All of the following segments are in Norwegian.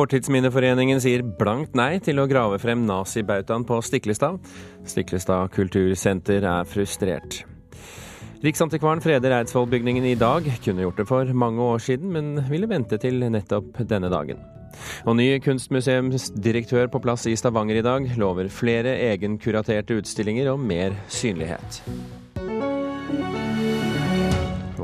Fortidsminneforeningen sier blankt nei til å grave frem nazibautaen på Stiklestad. Stiklestad kultursenter er frustrert. Riksantikvaren freder Eidsvollbygningen i dag. Kunne gjort det for mange år siden, men ville vente til nettopp denne dagen. Og ny kunstmuseumsdirektør på plass i Stavanger i dag lover flere egenkuraterte utstillinger og mer synlighet.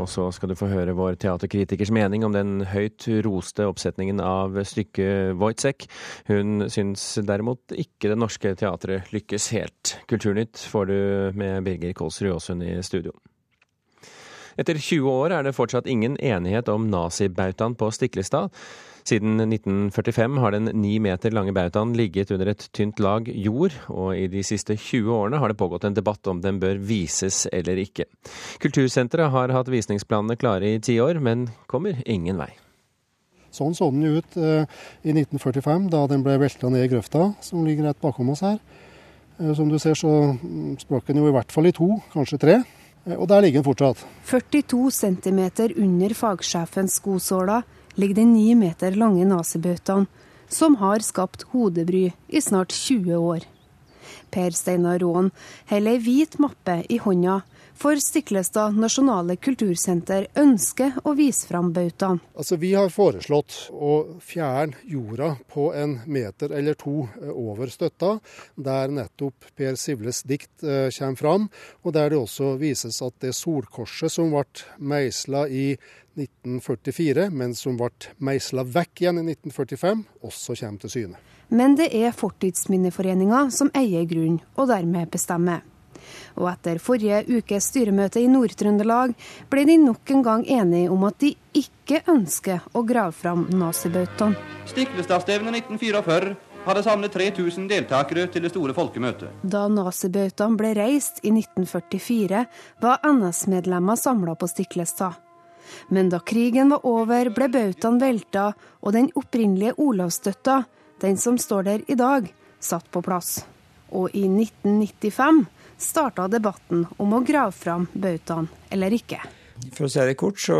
Og så skal du få høre vår teaterkritikers mening om den høyt roste oppsetningen av stykket Wojciech. Hun syns derimot ikke det norske teatret lykkes helt. Kulturnytt får du med Birger Kolsrud Aasund i studio. Etter 20 år er det fortsatt ingen enighet om nazibautaen på Stiklestad. Siden 1945 har den ni meter lange bautaen ligget under et tynt lag jord, og i de siste 20 årene har det pågått en debatt om den bør vises eller ikke. Kultursenteret har hatt visningsplanene klare i ti år, men kommer ingen vei. Sånn så den ut eh, i 1945, da den ble velta ned i grøfta som ligger rett bakom oss her. Eh, som du ser så mm, sprakk den jo i hvert fall i to, kanskje tre. Eh, og der ligger den fortsatt. 42 cm under fagsjefens skosåler ligger den ni meter lange nazibautaen, som har skapt hodebry i snart 20 år. Per Steinar Råen holder ei hvit mappe i hånda for Stiklestad nasjonale kultursenter ønsker å vise fram bautaen. Altså, vi har foreslått å fjerne jorda på en meter eller to eh, over støtta, der nettopp Per Sivles dikt eh, kommer fram, og der det også vises at det solkorset som ble meisla i 1944, men som ble meisla vekk igjen i 1945, også kommer til syne. Men det er Fortidsminneforeninga som eier grunnen, og dermed bestemmer. Og etter forrige ukes styremøte i Nord-Trøndelag ble de nok en gang enige om at de ikke ønsker å grave fram nazibautaen. Stiklestadstevnet 1944 hadde samlet 3000 deltakere til det store folkemøtet. Da nazibautaen ble reist i 1944, var NS-medlemmer samla på Stiklestad. Men da krigen var over, ble bautaen velta, og den opprinnelige Olavsstøtta, den som står der i dag, satt på plass. Og i 1995 starta debatten om å grave fram bautaen eller ikke. For å si det kort, så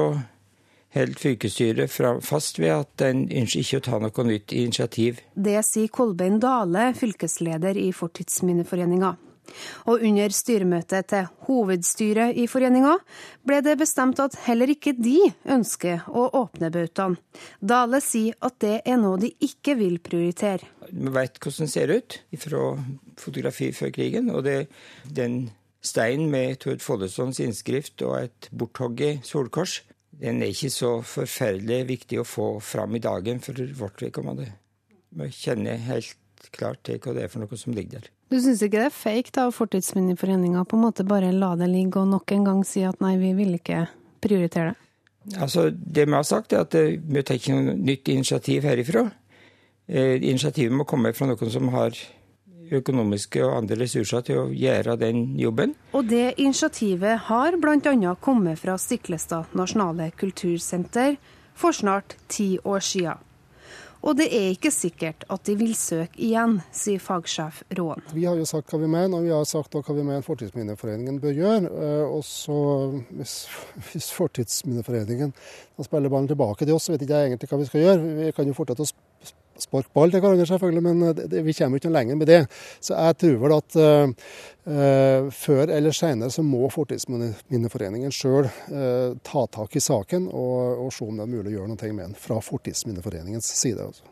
holder fylkesstyret fast ved at den ønsker ikke å ta noe nytt initiativ. Det sier Kolbein Dale, fylkesleder i Fortidsminneforeninga. Og under styremøtet til hovedstyret i foreninga ble det bestemt at heller ikke de ønsker å åpne bautaen. Dale sier at det er noe de ikke vil prioritere. Vi vet hvordan den ser ut fra fotografi før krigen. og det, den steinen med Tord Follestons innskrift og et borthogget solkors, den er ikke så forferdelig viktig å få fram i dagen for vårt vedkommende. Vi kjenner helt klart til hva det er for noe som ligger der. Du syns ikke det er fake av Fortidsminneforeninga på en måte bare la det ligge og nok en gang si at nei, vi vil ikke prioritere det? Altså, Det vi har sagt, er at eh, vi tar ikke noe nytt initiativ herifra. Eh, initiativet må komme fra noen som har økonomiske og andre ressurser til å gjøre den jobben. Og det initiativet har bl.a. kommet fra Stiklestad nasjonale kultursenter for snart ti år siden. Og det er ikke sikkert at de vil søke igjen, sier fagsjef Råen. Vi har jo sagt hva vi mener, og vi har sagt hva vi mener Fortidsminneforeningen bør gjøre. Eh, og så hvis, hvis Fortidsminneforeningen spiller ballen tilbake til oss, så vet ikke jeg egentlig hva vi skal gjøre. Vi kan jo fortsette å sparke ball til hverandre, selvfølgelig, men eh, det, vi kommer ikke noe lenger med det. Så jeg tror vel at uh, før eller senere så må Fortidsminneforeningen sjøl uh, ta tak i saken og, og, se om det er mulig å gjøre noe med den fra Fortidsminneforeningens side. Altså.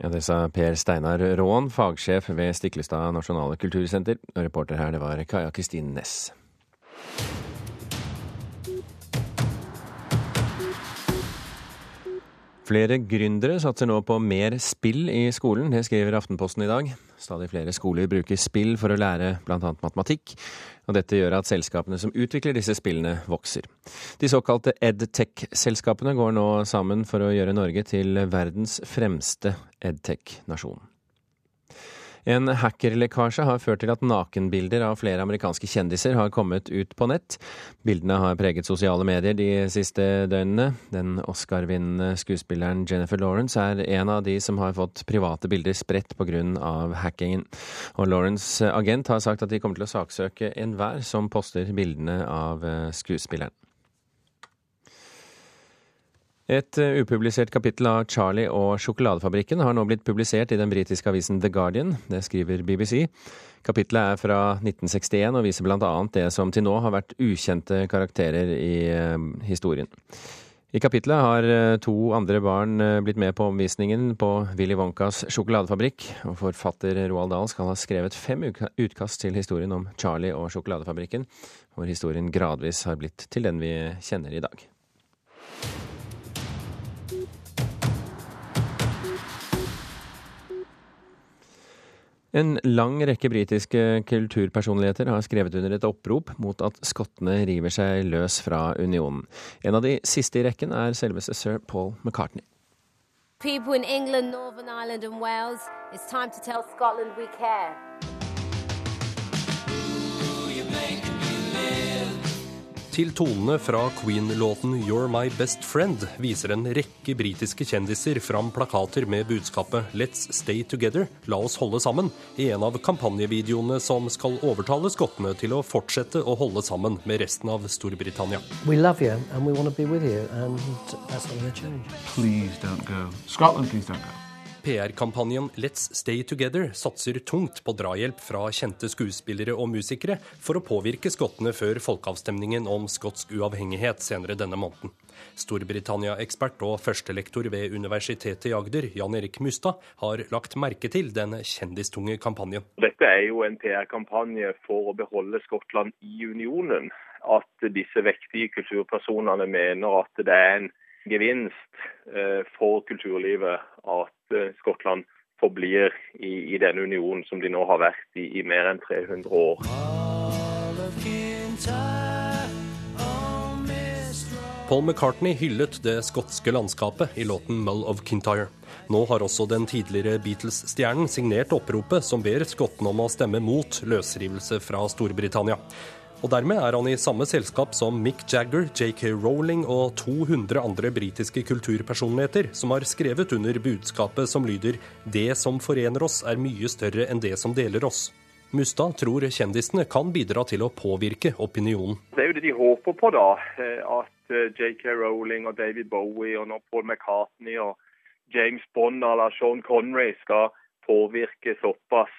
Ja, Det sa Per Steinar Råen, fagsjef ved Stiklestad nasjonale kultursenter. Reporter her, det var Kaja Kristin Næss. Flere gründere satser nå på mer spill i skolen, det skriver Aftenposten i dag. Stadig flere skoler bruker spill for å lære bl.a. matematikk, og dette gjør at selskapene som utvikler disse spillene, vokser. De såkalte edtech-selskapene går nå sammen for å gjøre Norge til verdens fremste edtech-nasjon. En hackerlekkasje har ført til at nakenbilder av flere amerikanske kjendiser har kommet ut på nett. Bildene har preget sosiale medier de siste døgnene. Den Oscar-vinnende skuespilleren Jennifer Lawrence er en av de som har fått private bilder spredt pga. hackingen. Og Lawrence' agent har sagt at de kommer til å saksøke enhver som poster bildene av skuespilleren. Et eh, upublisert kapittel av Charlie og sjokoladefabrikken har nå blitt publisert i den britiske avisen The Guardian. Det skriver BBC. Kapittelet er fra 1961 og viser bl.a. det som til nå har vært ukjente karakterer i eh, historien. I kapittelet har eh, to andre barn blitt med på omvisningen på Willy Wonkas sjokoladefabrikk, og forfatter Roald Dahl skal ha skrevet fem utkast til historien om Charlie og sjokoladefabrikken, hvor historien gradvis har blitt til den vi kjenner i dag. En lang rekke britiske kulturpersonligheter har skrevet under et opprop mot at skottene river seg løs fra unionen. En av de siste i rekken er selveste sir Paul McCartney. People in England, Northern Ireland and Wales, it's time to tell Scotland we care. Til tonene fra Queen-låten You're My Best Friend viser en rekke britiske kjendiser fram plakater med budskapet Let's Stay Together, la oss holde sammen, i en av kampanjevideoene som skal overtale skottene til å fortsette å holde sammen med resten av Storbritannia. We love you, and we want to be with you, and that's not going to change. Please don't go. Scotland, please don't go. PR-kampanjen Let's Stay Together satser tungt på drahjelp fra kjente skuespillere og musikere for å påvirke skottene før folkeavstemningen om skotsk uavhengighet senere denne måneden. Storbritannia-ekspert og førstelektor ved Universitetet i Agder, Jan Erik Mustad, har lagt merke til den kjendistunge kampanjen. Dette er jo en PR-kampanje for å beholde Skottland i unionen. At disse vektige kulturpersonene mener at det er en gevinst eh, for kulturlivet at Skottland forblir i, i den unionen som de nå har vært i i mer enn 300 år. Paul McCartney hyllet det skotske landskapet i låten 'Mull of Kintyre'. Nå har også den tidligere Beatles-stjernen signert oppropet som ber skottene om å stemme mot løsrivelse fra Storbritannia. Og dermed er han i samme selskap som Mick Jagger, JK Rowling og 200 andre britiske kulturpersonligheter som har skrevet under budskapet som lyder 'Det som forener oss er mye større enn det som deler oss'. Mustad tror kjendisene kan bidra til å påvirke opinionen. Det er jo det de håper på, da. Eh, at eh, JK Rowling og David Bowie og nå Paul McCartney og James Bond eller Sean Connery skal påvirke såpass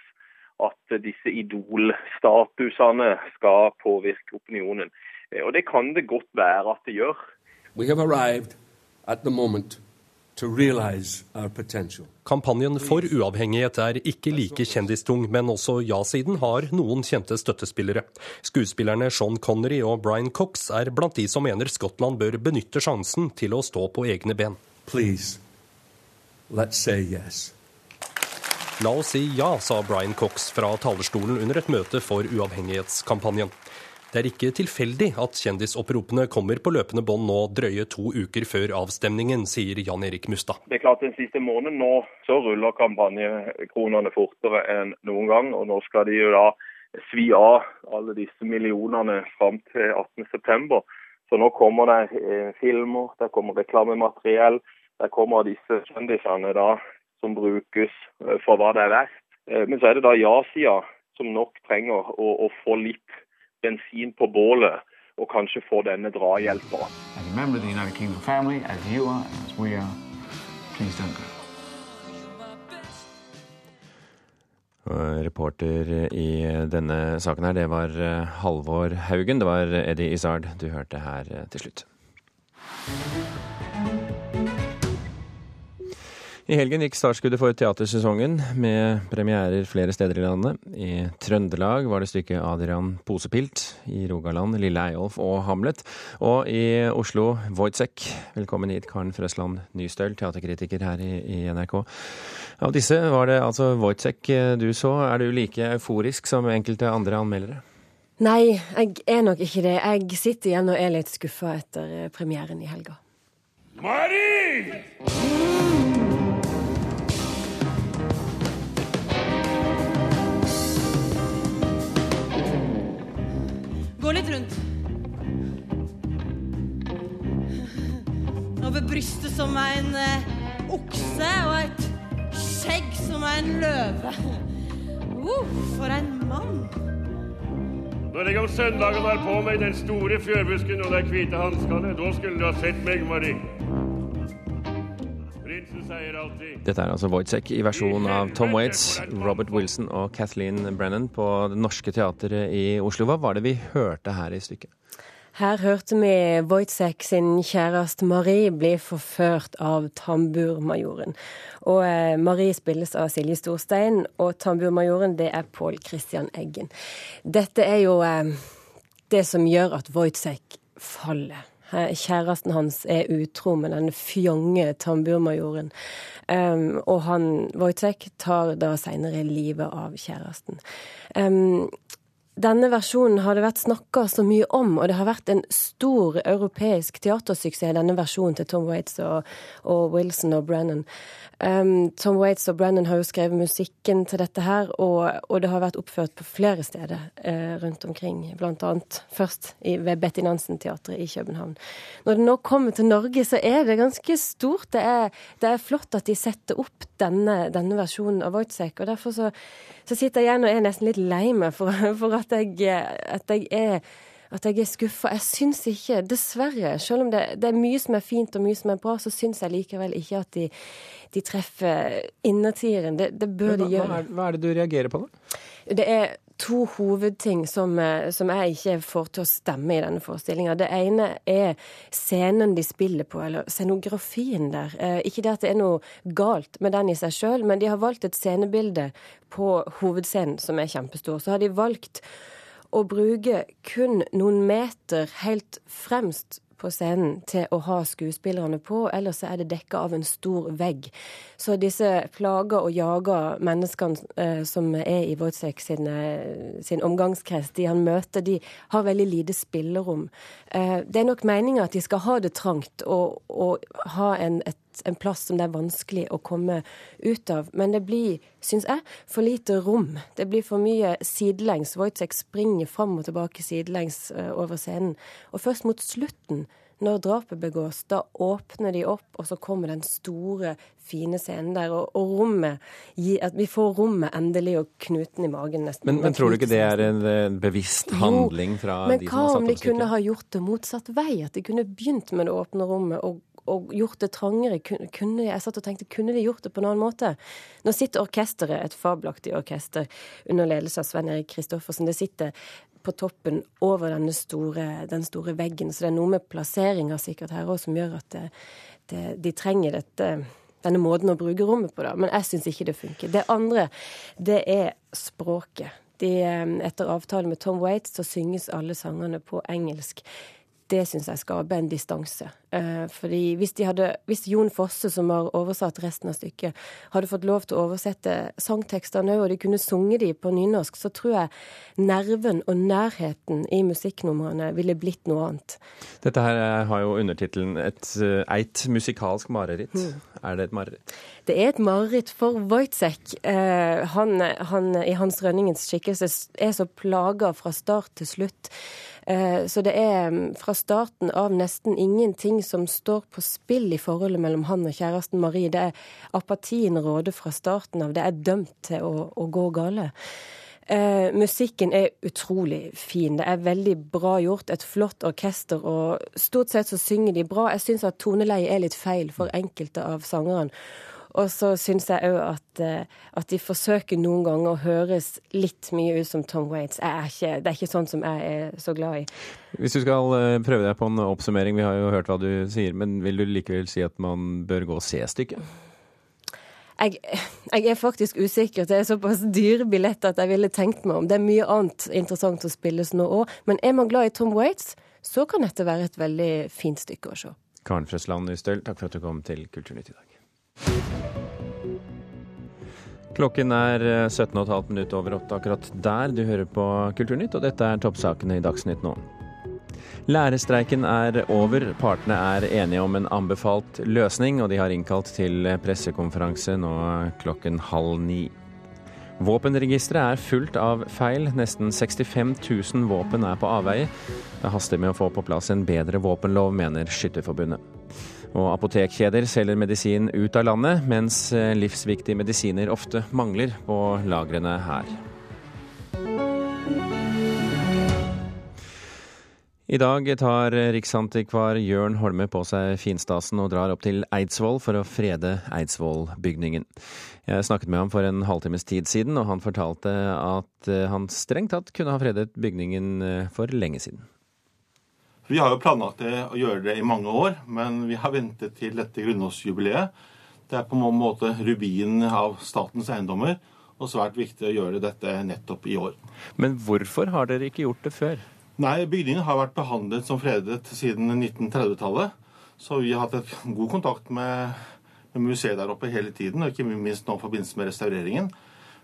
at disse idolstatusene skal påvirke opinionen. Eh, og det kan det godt være at det gjør. We have arrived at the moment Kampanjen for uavhengighet er ikke like kjendistung, men også ja-siden har noen kjente støttespillere. Skuespillerne Sean Connery og Brian Cox er blant de som mener Skottland bør benytte sjansen til å stå på egne ben. Please, let's say yes. La oss si ja, sa Brian Cox fra talerstolen under et møte for uavhengighetskampanjen. Det er ikke tilfeldig at kjendisoppropene kommer på løpende bånd nå drøye to uker før avstemningen, sier Jan Erik Mustad. Det er klart Den siste måneden nå så ruller kampanjekronene fortere enn noen gang. og Nå skal de jo da svi av alle disse millionene fram til 18.9. Så nå kommer det eh, filmer, det kommer reklamemateriell. Der kommer disse kjendisene da som brukes eh, for hva det er verdt. Eh, men så er det da ja-sida som nok trenger å, å, få litt bensin på bålet, og kanskje få denne drahjelpa. Reporter i denne saken her, det var eh, Halvor Haugen. Det var Eddie Izzard du hørte her til slutt. I helgen gikk startskuddet for teatersesongen, med premierer flere steder i landet. I Trøndelag var det stykket Adrian Posepilt, i Rogaland Lille Eyolf og Hamlet. Og i Oslo 'Voitsek'. Velkommen hit, Karen Frøsland Nystøl, teaterkritiker her i, i, NRK. Av disse var det altså 'Voitsek' du så. Er du like euforisk som enkelte andre anmeldere? Nei, jeg er nok ikke det. Jeg sitter igjen og er litt skuffa etter premieren i helga. Mari! Gå litt rundt. Over brystet som en eh, okse og et skjegg som en løve. Uh, for en mann. Når jeg om søndagen har på meg den store fjørbusken og de hvite hanskene, da skulle du ha sett meg, Marie. Dette er altså Wojtek i versjon av Tom Waits, Robert Wilson og Kathleen Brennan på Det Norske Teatret i Oslo. Hva var det vi hørte her i stykket? Her hørte vi Wojtek sin kjæreste Marie bli forført av tamburmajoren. Og eh, Marie spilles av Silje Storstein, og tamburmajoren det er Pål Christian Eggen. Dette er jo eh, det som gjør at Wojtek faller. Kjæresten hans er utro med denne fjonge tamburmajoren. Um, og han, Wojtek, tar da seinere livet av kjæresten. Um, denne versjonen har det vært snakka så mye om, og det har vært en stor europeisk teatersuksess, denne versjonen til Tom Waits og, og Wilson og Brennan. Um, Tom Waits og Brennan har jo skrevet musikken til dette her, og, og det har vært oppført på flere steder eh, rundt omkring. Annet først i, ved Betty Nansen-teatret i København. Når det nå kommer til Norge, så er det ganske stort. Det er, det er flott at de setter opp denne, denne versjonen av Wojciech. Og derfor så, så, sitter jeg igjen og er nesten litt lei meg for, for at, jeg, at jeg er at jeg er skuffa. Jeg syns ikke, dessverre, selv om det, det, er mye som er fint og mye som er bra, så syns jeg likevel ikke at de, de treffer innertieren. Det, det bør hva, de gjøre. Hva er, hva er det du reagerer på, da? Det er to hovedting som, eh, som, jeg ikke får til å stemme i denne forestillinga. Det ene er scenen de spiller på, eller scenografien der. Eh, ikke det at det er noe galt med den i seg sjøl, men de har valgt et scenebilde på hovedscenen som er kjempestor. Så har de valgt å bruke kun noen meter helt fremst på scenen til å ha skuespillerne på, ellers er det dekka av en stor vegg. Så disse plaga og jaga menneskene eh, som er i Wojtek sin, eh, sin omgangskrets, de han møter, de har veldig lite spillerom. Eh, det er nok meninga at de skal ha det trangt og, og ha en, et en plass som det er vanskelig å komme ut av. Men det blir, syns jeg, for lite rom. Det blir for mye sidelengs. Wojtek springer fram og tilbake sidelengs over scenen. Og først mot slutten, når drapet begås, da åpner de opp, og så kommer den store, fine scenen der. Og, og rommet At vi får rommet endelig og knuten i magen nesten. Men, men tror du ikke det er en bevisst handling fra jo, de som har satt opp stykket? Men hva om de kunne ha gjort det motsatt vei? At de kunne begynt med det åpne rommet og og gjort det trangere. Kunne, jeg satt og tenkte, kunne de gjort det på en annen måte? Nå sitter orkesteret, et fabelaktig orkester, under ledelse av Sven Erik Kristoffersen. Det sitter på toppen over store, den store veggen, så det er noe med plasseringa sikkert her òg som gjør at det, det, de trenger dette denne måten å bruke rommet på, da. Men jeg syns ikke det funker. Det andre, det er språket. De, etter avtale med Tom Waits så synges alle sangene på engelsk det syns jeg skaper en distanse. Eh, fordi hvis, de hadde, hvis Jon Fosse, som har oversatt resten av stykket, hadde fått lov til å oversette sangtekstene òg, og de kunne sunget de på nynorsk, så tror jeg nerven og nærheten i musikknumrene ville blitt noe annet. Dette her eh, har jo undertittelen et eh, eit musikalsk mareritt. Mm. Er det et mareritt? Det er et mareritt for Wojciech. Han, han, i Hans Rønningens skikkelse er så plaga fra start til slutt. Så det er mm, fra starten av nesten ingenting som står på spill i forholdet mellom han og kjæresten Marie. Det er apatien råder fra starten av. Det er dømt til å, å gå gale. Eh, musikken er utrolig fin. Det er veldig bra gjort. Et flott orkester, og stort sett så synger de bra. Jeg syns at toneleiet er litt feil for enkelte av sangerne. Og så syns jeg òg at, eh, at, de forsøker noen ganger å høres litt mye ut som Tom Waits. Er ikke, det er ikke sånn som jeg er så glad i. Hvis du skal eh, prøve deg på en oppsummering, vi har jo hørt hva du sier, men vil du likevel si at man bør gå og se stykket? Jeg, jeg, er faktisk usikker. Det er såpass dyre billetter at jeg ville tenkt meg om. Det er mye annet interessant å spilles nå òg. Men er man glad i Tom Waits, så kan dette være et veldig fint stykke å se. Karen Frøsland Ystøl, takk for at du kom til Kulturnytt i dag. Klokken er 17,5 eh, minutter over åtte akkurat der. Du hører på Kulturnytt, og dette er toppsakene i Dagsnytt nå. Lærerstreiken er over. Partene er enige om en anbefalt løsning, og de har innkalt til pressekonferanse nå klokken halv ni. Våpenregisteret er fullt av feil. Nesten 65 000 våpen er på avveie. Det haster med å få på plass en bedre våpenlov, mener Skytterforbundet. Og apotekkjeder selger medisin ut av landet, mens eh, livsviktige medisiner ofte mangler på lagrene her. I dag tar riksantikvar Jørn Holme på seg finstasen og drar opp til Eidsvoll for å frede Eidsvollbygningen. Jeg snakket med ham for en halvtimes tid siden, og han fortalte at eh, han strengt tatt kunne ha fredet bygningen eh, for lenge siden. Vi har jo planlagt det å gjøre det i mange år, men vi har ventet til dette grunnlovsjubileet. Det er på en måte rubinen av statens eiendommer, og svært viktig å gjøre dette nettopp i år. Men hvorfor har dere ikke gjort det før? Nei, bygningen har vært behandlet som fredet siden 1930-tallet. Så vi har hatt et god kontakt med, med museet der oppe hele tiden, og ikke minst nå i forbindelse med restaureringen.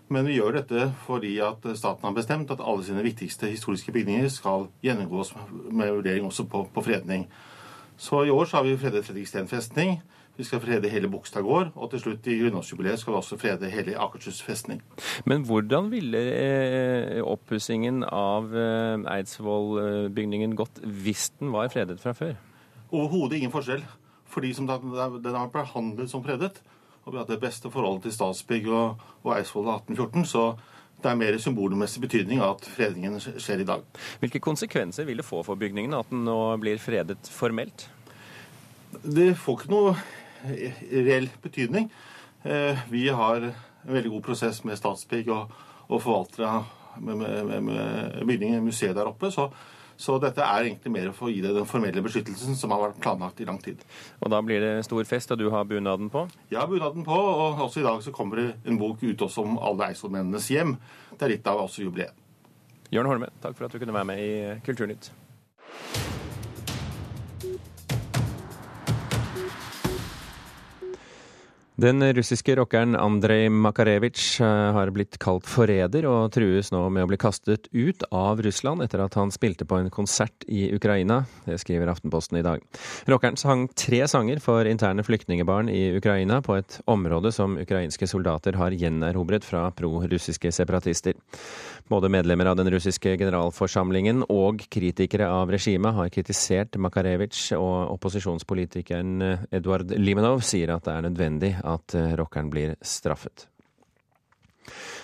Men vi gjør dette fordi at staten har bestemt at alle sine viktigste historiske bygninger skal gjennomgås med vurdering også på, på fredning. Så i år så har vi fredet Fredriksten festning. Vi skal frede hele Bogstad gård, og til slutt i grunnlovsjubileet skal vi også frede hele Akershus festning. Men hvordan ville eh, oppussingen av eh, Eidsvollbygningen gått hvis den var fredet fra før? Overhodet ingen forskjell. Fordi som den har vært behandlet som fredet, og vi hadde det beste forholdet til Statsbygg og, og Eidsvoll 1814, så det er mer symbolmessig betydning at fredningen skjer i dag. Hvilke konsekvenser vil det få for bygningen at den nå blir fredet formelt? Det får ikke noe reell betydning. Eh, vi har en veldig god prosess med Statsbygg og, og forvaltere med, med, med bygningen, museet der oppe. Så, så, dette er egentlig mer for å gi det den formelle beskyttelsen som har vært planlagt i lang tid. Og da blir det stor fest, og du har bunaden på? Ja, bunaden på, og også i dag så kommer det en bok ut også om alle eidsvollmennenes hjem. Det er litt av også jubileet. Jørn Holme, takk for at du kunne være med i Kulturnytt. Den russiske rockeren Andrej Makarevitsj eh, har blitt kalt forræder, og trues nå med å bli kastet ut av Russland etter at han spilte på en konsert i Ukraina. Det skriver Aftenposten i dag. Rockeren sang tre sanger for interne flyktningebarn i Ukraina, på et område som ukrainske soldater har gjenerobret fra pro-russiske separatister. Både medlemmer av den russiske generalforsamlingen og kritikere av regimet har kritisert Makarevitsj, og opposisjonspolitikeren Eduard Limenov sier at det er nødvendig at rockeren blir straffet.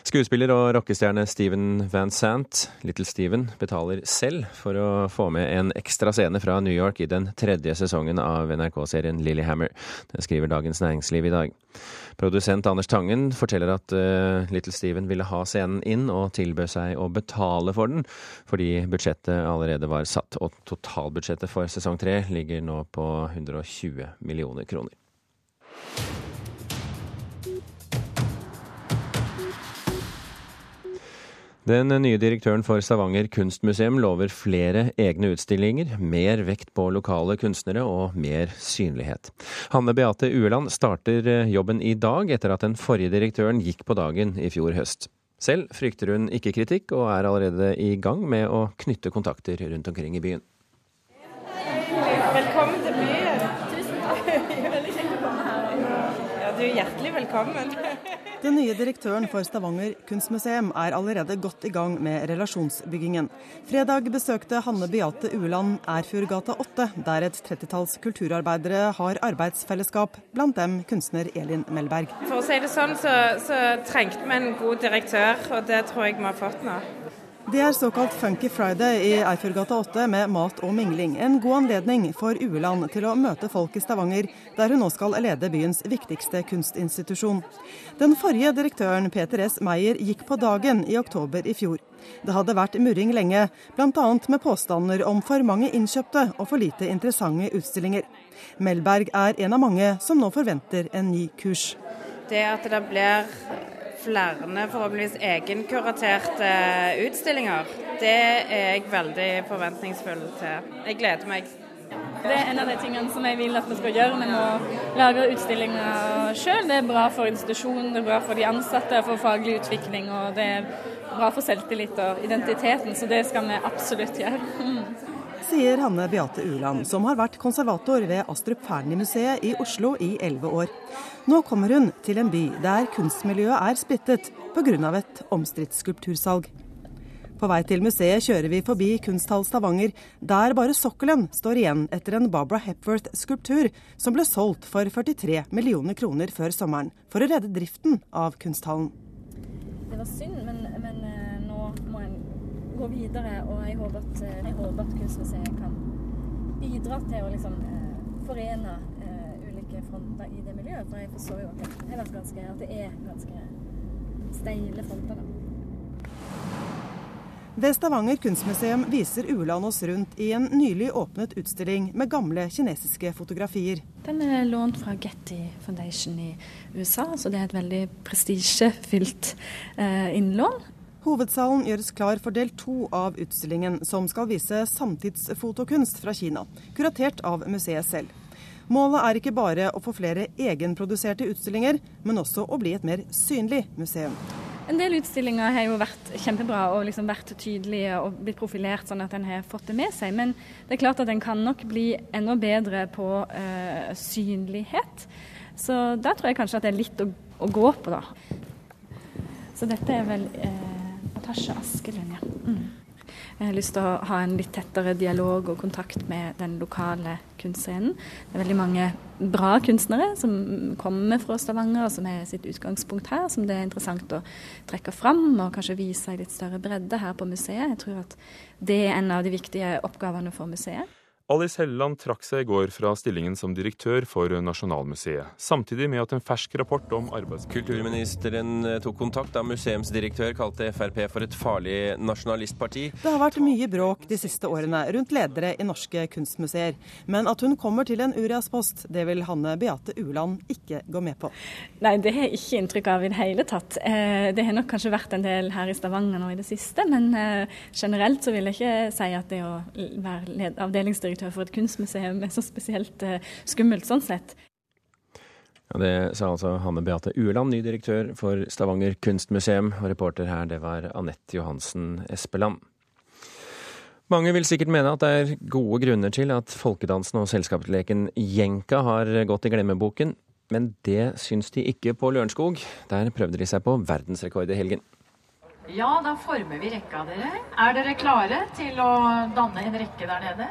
Skuespiller og rockestjerne Steven Van Sant, Little Steven, betaler selv for å få med en ekstra scene fra New York i den tredje sesongen av NRK-serien Lillyhammer. Det skriver Dagens Næringsliv i dag. Produsent Anders Tangen forteller at uh, Little Steven ville ha scenen inn, og tilbød seg å betale for den, fordi budsjettet allerede var satt. Og totalbudsjettet for sesong tre ligger nå på 120 millioner kroner. Den nye direktøren for Stavanger kunstmuseum lover flere egne utstillinger, mer vekt på lokale kunstnere og mer synlighet. Hanne Beate Ueland starter eh, jobben i dag, etter at den forrige direktøren gikk på dagen i fjor høst. Selv frykter hun ikke kritikk, og er allerede i gang med å knytte kontakter rundt omkring i byen. Velkommen til byen. Tusen takk. Veldig kjekt å komme her. Ja, du er hjertelig velkommen. Den nye direktøren for Stavanger kunstmuseum er allerede godt i gang med relasjonsbyggingen. Fredag besøkte Hanne Beate Ueland Erfjordgata 8, der et trettitalls kulturarbeidere har arbeidsfellesskap, blant dem kunstner Elin Melberg. For å si det sånn, så, så trengte vi en god direktør, og det tror jeg vi har fått nå. Det er såkalt Funky Friday i Eifjordgata 8 med mat og mingling. En god anledning for Ueland til å møte folk i Stavanger, der hun nå skal lede byens viktigste kunstinstitusjon. Den forrige direktøren, Peter S. Meyer, gikk på dagen i oktober i fjor. Det hadde vært murring lenge, bl.a. med påstander om for mange innkjøpte og for lite interessante utstillinger. Melberg er en av mange som nå forventer en ny kurs. Det at det blir flere forhåpentligvis egenkuraterte utstillinger. Det er jeg veldig forventningsfull til. Jeg gleder meg. Det er en av de tingene som jeg vil at vi skal gjøre. Vi må lage utstillinger sjøl. Det er bra for institusjonen, det er bra for de ansatte, for faglig utvikling. Og det er bra for selvtillit og identiteten, så det skal vi absolutt gjøre. Sier Hanne Beate Uland, som har vært konservator ved Astrup Fearnley-museet i Oslo i elleve år. Nå kommer hun til en by der kunstmiljøet er splittet pga. et omstridt skulptursalg. På vei til museet kjører vi forbi Kunsthall Stavanger, der bare sokkelen står igjen etter en Barbara Hepworth-skulptur som ble solgt for 43 millioner kroner før sommeren, for å redde driften av kunsthallen. Det var synd, men, men eh, nå må en gå videre, og jeg håper at, jeg håper at Kunstmuseet kan bidra til å liksom, forene ulike fronter i det miljøet. For jeg forstår jo at det, har vært ganske, at det er ganske steile fronter. da. Ved Stavanger kunstmuseum viser Uland oss rundt i en nylig åpnet utstilling med gamle kinesiske fotografier. Den er lånt fra Getty Foundation i USA, så det er et veldig prestisjefylt eh, innlån. Hovedsalen gjøres klar for del to av utstillingen, som skal vise samtidsfotokunst fra Kina, kuratert av museet selv. Målet er ikke bare å få flere egenproduserte utstillinger, men også å bli et mer synlig museum. En del utstillinger har jo vært kjempebra og liksom vært tydelige og blitt profilert sånn at en har fått det med seg. Men det er klart at en kan nok bli enda bedre på uh, synlighet. Så da tror jeg kanskje at det er litt å, å gå på, da. Så dette er vel uh, Natasja Askelund, ja. Mm. Jeg har lyst til å ha en litt tettere dialog og kontakt med den lokale kunstscenen. Det er veldig mange bra kunstnere som kommer fra Stavanger, og som har sitt utgangspunkt her, som det er interessant å trekke fram og kanskje vise i litt større bredde her på museet. Jeg tror at det er en av de viktige oppgavene for museet. Alice Helleland trakk seg i går fra stillingen som direktør for Nasjonalmuseet, samtidig med at en fersk rapport om arbeids... Kulturministeren eh, tok kontakt da museumsdirektør kalte Frp for et farlig nasjonalistparti. Det har vært mye bråk de siste årene rundt ledere i norske kunstmuseer. Men at hun kommer til en Urias-post, det vil Hanne Beate Uland ikke gå med på. Nei, det har jeg ikke inntrykk av i det hele tatt. Eh, det har nok kanskje vært en del her i Stavanger nå i det siste, men eh, generelt så vil jeg ikke si at det å være avdelingsdirektør direktør for et kunstmuseum er så spesielt uh, skummelt sånn sett. Ja, det sa altså Hanne Beate Ueland, ny direktør for Stavanger kunstmuseum. Og reporter her, det var Anette Johansen Espeland. Mange vil sikkert mene at det er gode grunner til at folkedansen og selskapsleken Jenka har gått i glemmeboken, men det syns de ikke på Lørenskog. Der prøvde de seg på verdensrekord i helgen. Ja, da former vi rekka, dere. Er dere klare til å danne en rekke der nede?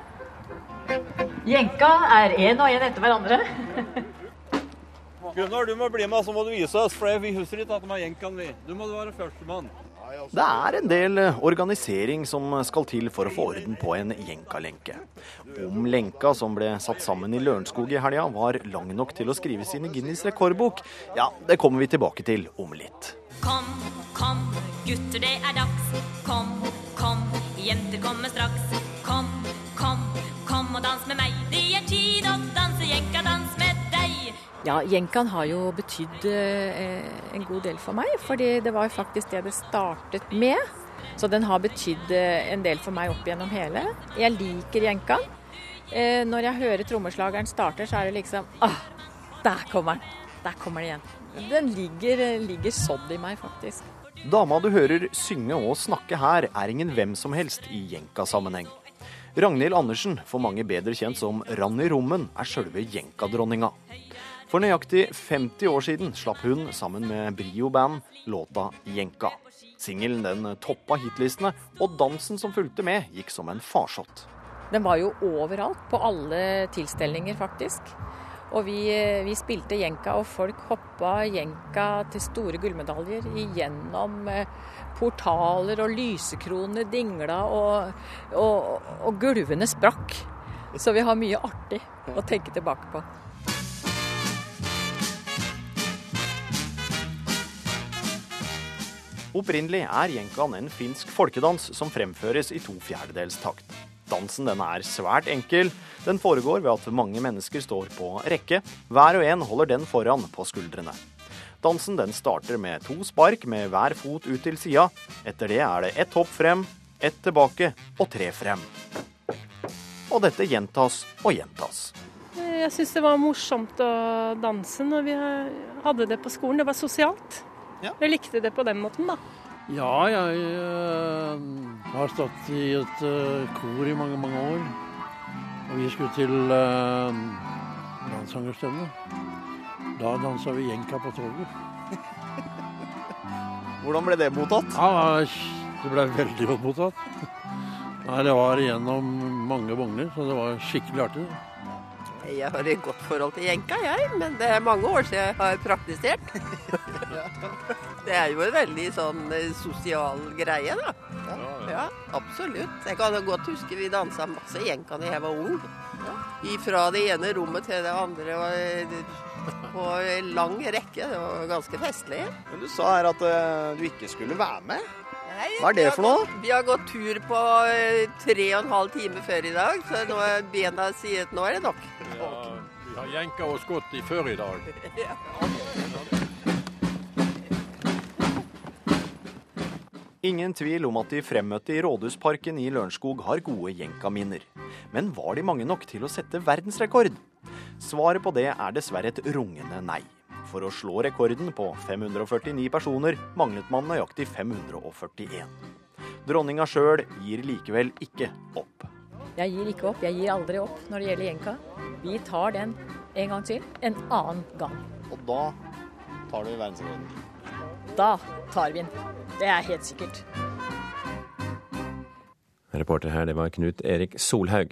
Jenka er én og én etter hverandre. Gunnar, du må bli med, så må du vise oss, for vi husker ikke at de har jenkan, vi. Du må være førstemann. Det er en del eh, organisering som skal til for å få orden på en jenkalenke. Om lenka som ble satt sammen i Lørenskog i helga var lang nok til å skrive sine Guinness rekordbok, ja, det kommer vi tilbake til om litt. Kom, kom, gutter, det er dags. Kom, kom, jenter kommer straks. Kom, kom, Kom og dans med meg, det er tid å danse jenka-dans med deg. Ja, jenkaen har jo betydd eh, en god del for meg, fordi det var faktisk det det startet med. Så den har betydd eh, en del for meg opp gjennom hele. Jeg liker jenkaen. Eh, når jeg hører trommeslageren starter, så er det liksom ah, der kommer den! Der kommer den igjen. Den ligger, ligger sådd i meg, faktisk. Dama du hører synge og snakke her, er ingen hvem som helst i jenkasammenheng. Ragnhild Andersen, for mange bedre kjent som Ranni Rommen, er sjølve jenkadronninga. For nøyaktig 50 år siden slapp hun, sammen med Brio Band, låta 'Jenka'. Singelen den toppa hitlistene, og dansen som fulgte med, gikk som en farsott. Den var jo overalt, på alle tilstelninger faktisk. Og vi, vi, spilte jenka, og folk hoppa jenka til store gullmedaljer igjennom eh, portaler, og lysekronene dingla, og, og, og gulvene sprakk. Så vi har mye artig å tenke tilbake på. Opprinnelig er jenkan en finsk folkedans som fremføres i to fjerdedels takt. Dansen den er svært enkel. Den foregår ved at mange mennesker står på rekke. Hver og en holder den foran på skuldrene. Dansen den starter med to spark med hver fot ut til sida. Etter det er det ett hopp frem, ett tilbake og tre frem. Og dette gjentas og gjentas. Jeg syns det var morsomt å danse når vi hadde det på skolen. Det var sosialt. Ja. Jeg likte det på den måten, da. Ja, jeg uh, har stått i et uh, kor i mange, mange år. Og vi skulle til uh, landsangerstevne. Da dansa vi jenka på toget. Hvordan ble det mottatt? Ja, Det ble veldig godt mottatt. Nei, Det var gjennom mange vogner, så det var skikkelig artig. Jeg har et godt forhold til jenka, jeg, men det er mange år siden jeg har praktisert. Det er jo en veldig sånn sosial greie, da. Ja, absolutt. Jeg kan godt huske vi dansa masse jenka da jeg var ung. Fra det ene rommet til det andre. Og på lang rekke. Det var ganske festlig. Men du sa her at uh, du ikke skulle være med. Nei, Hva er det for noe? Vi har gått tur på eh, tre og en halv time før i dag, så nå er bena sier at nå er det nok. Ja, vi har jenka oss godt i før i dag. Ingen tvil om at de fremmøtte i Rådhusparken i Lørenskog har gode jenkaminner. Men var de mange nok til å sette verdensrekord? Svaret på det er dessverre et rungende nei. For å slå rekorden på 549 personer manglet man nøyaktig 541. Dronninga sjøl gir likevel ikke opp. Jeg gir ikke opp. Jeg gir aldri opp når det gjelder jenka. Vi tar den en gang til, en annen gang. Og da tar du verdensrekorden? Da tar vi den. Det er helt sikkert. Reporter her, det var Knut Erik Solhaug.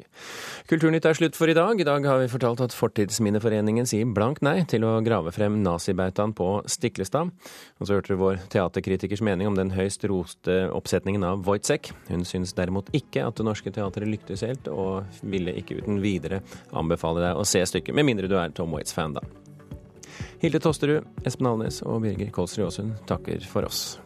Kulturnytt er slutt for i dag. I dag har vi fortalt at Fortidsminneforeningen sier blankt nei til å grave frem nazibautaen på Stiklestad. Og så hørte du vår teaterkritikers mening om den høyst roste oppsetningen av Wojciech. Hun syns derimot ikke at Det Norske Teatret lyktes helt, og ville ikke uten videre anbefale deg å se stykket, med mindre du er Tom Waits-fan, da. Hilde Tosterud, Espen Alnes og Birger Kolsrud Aasund takker for oss.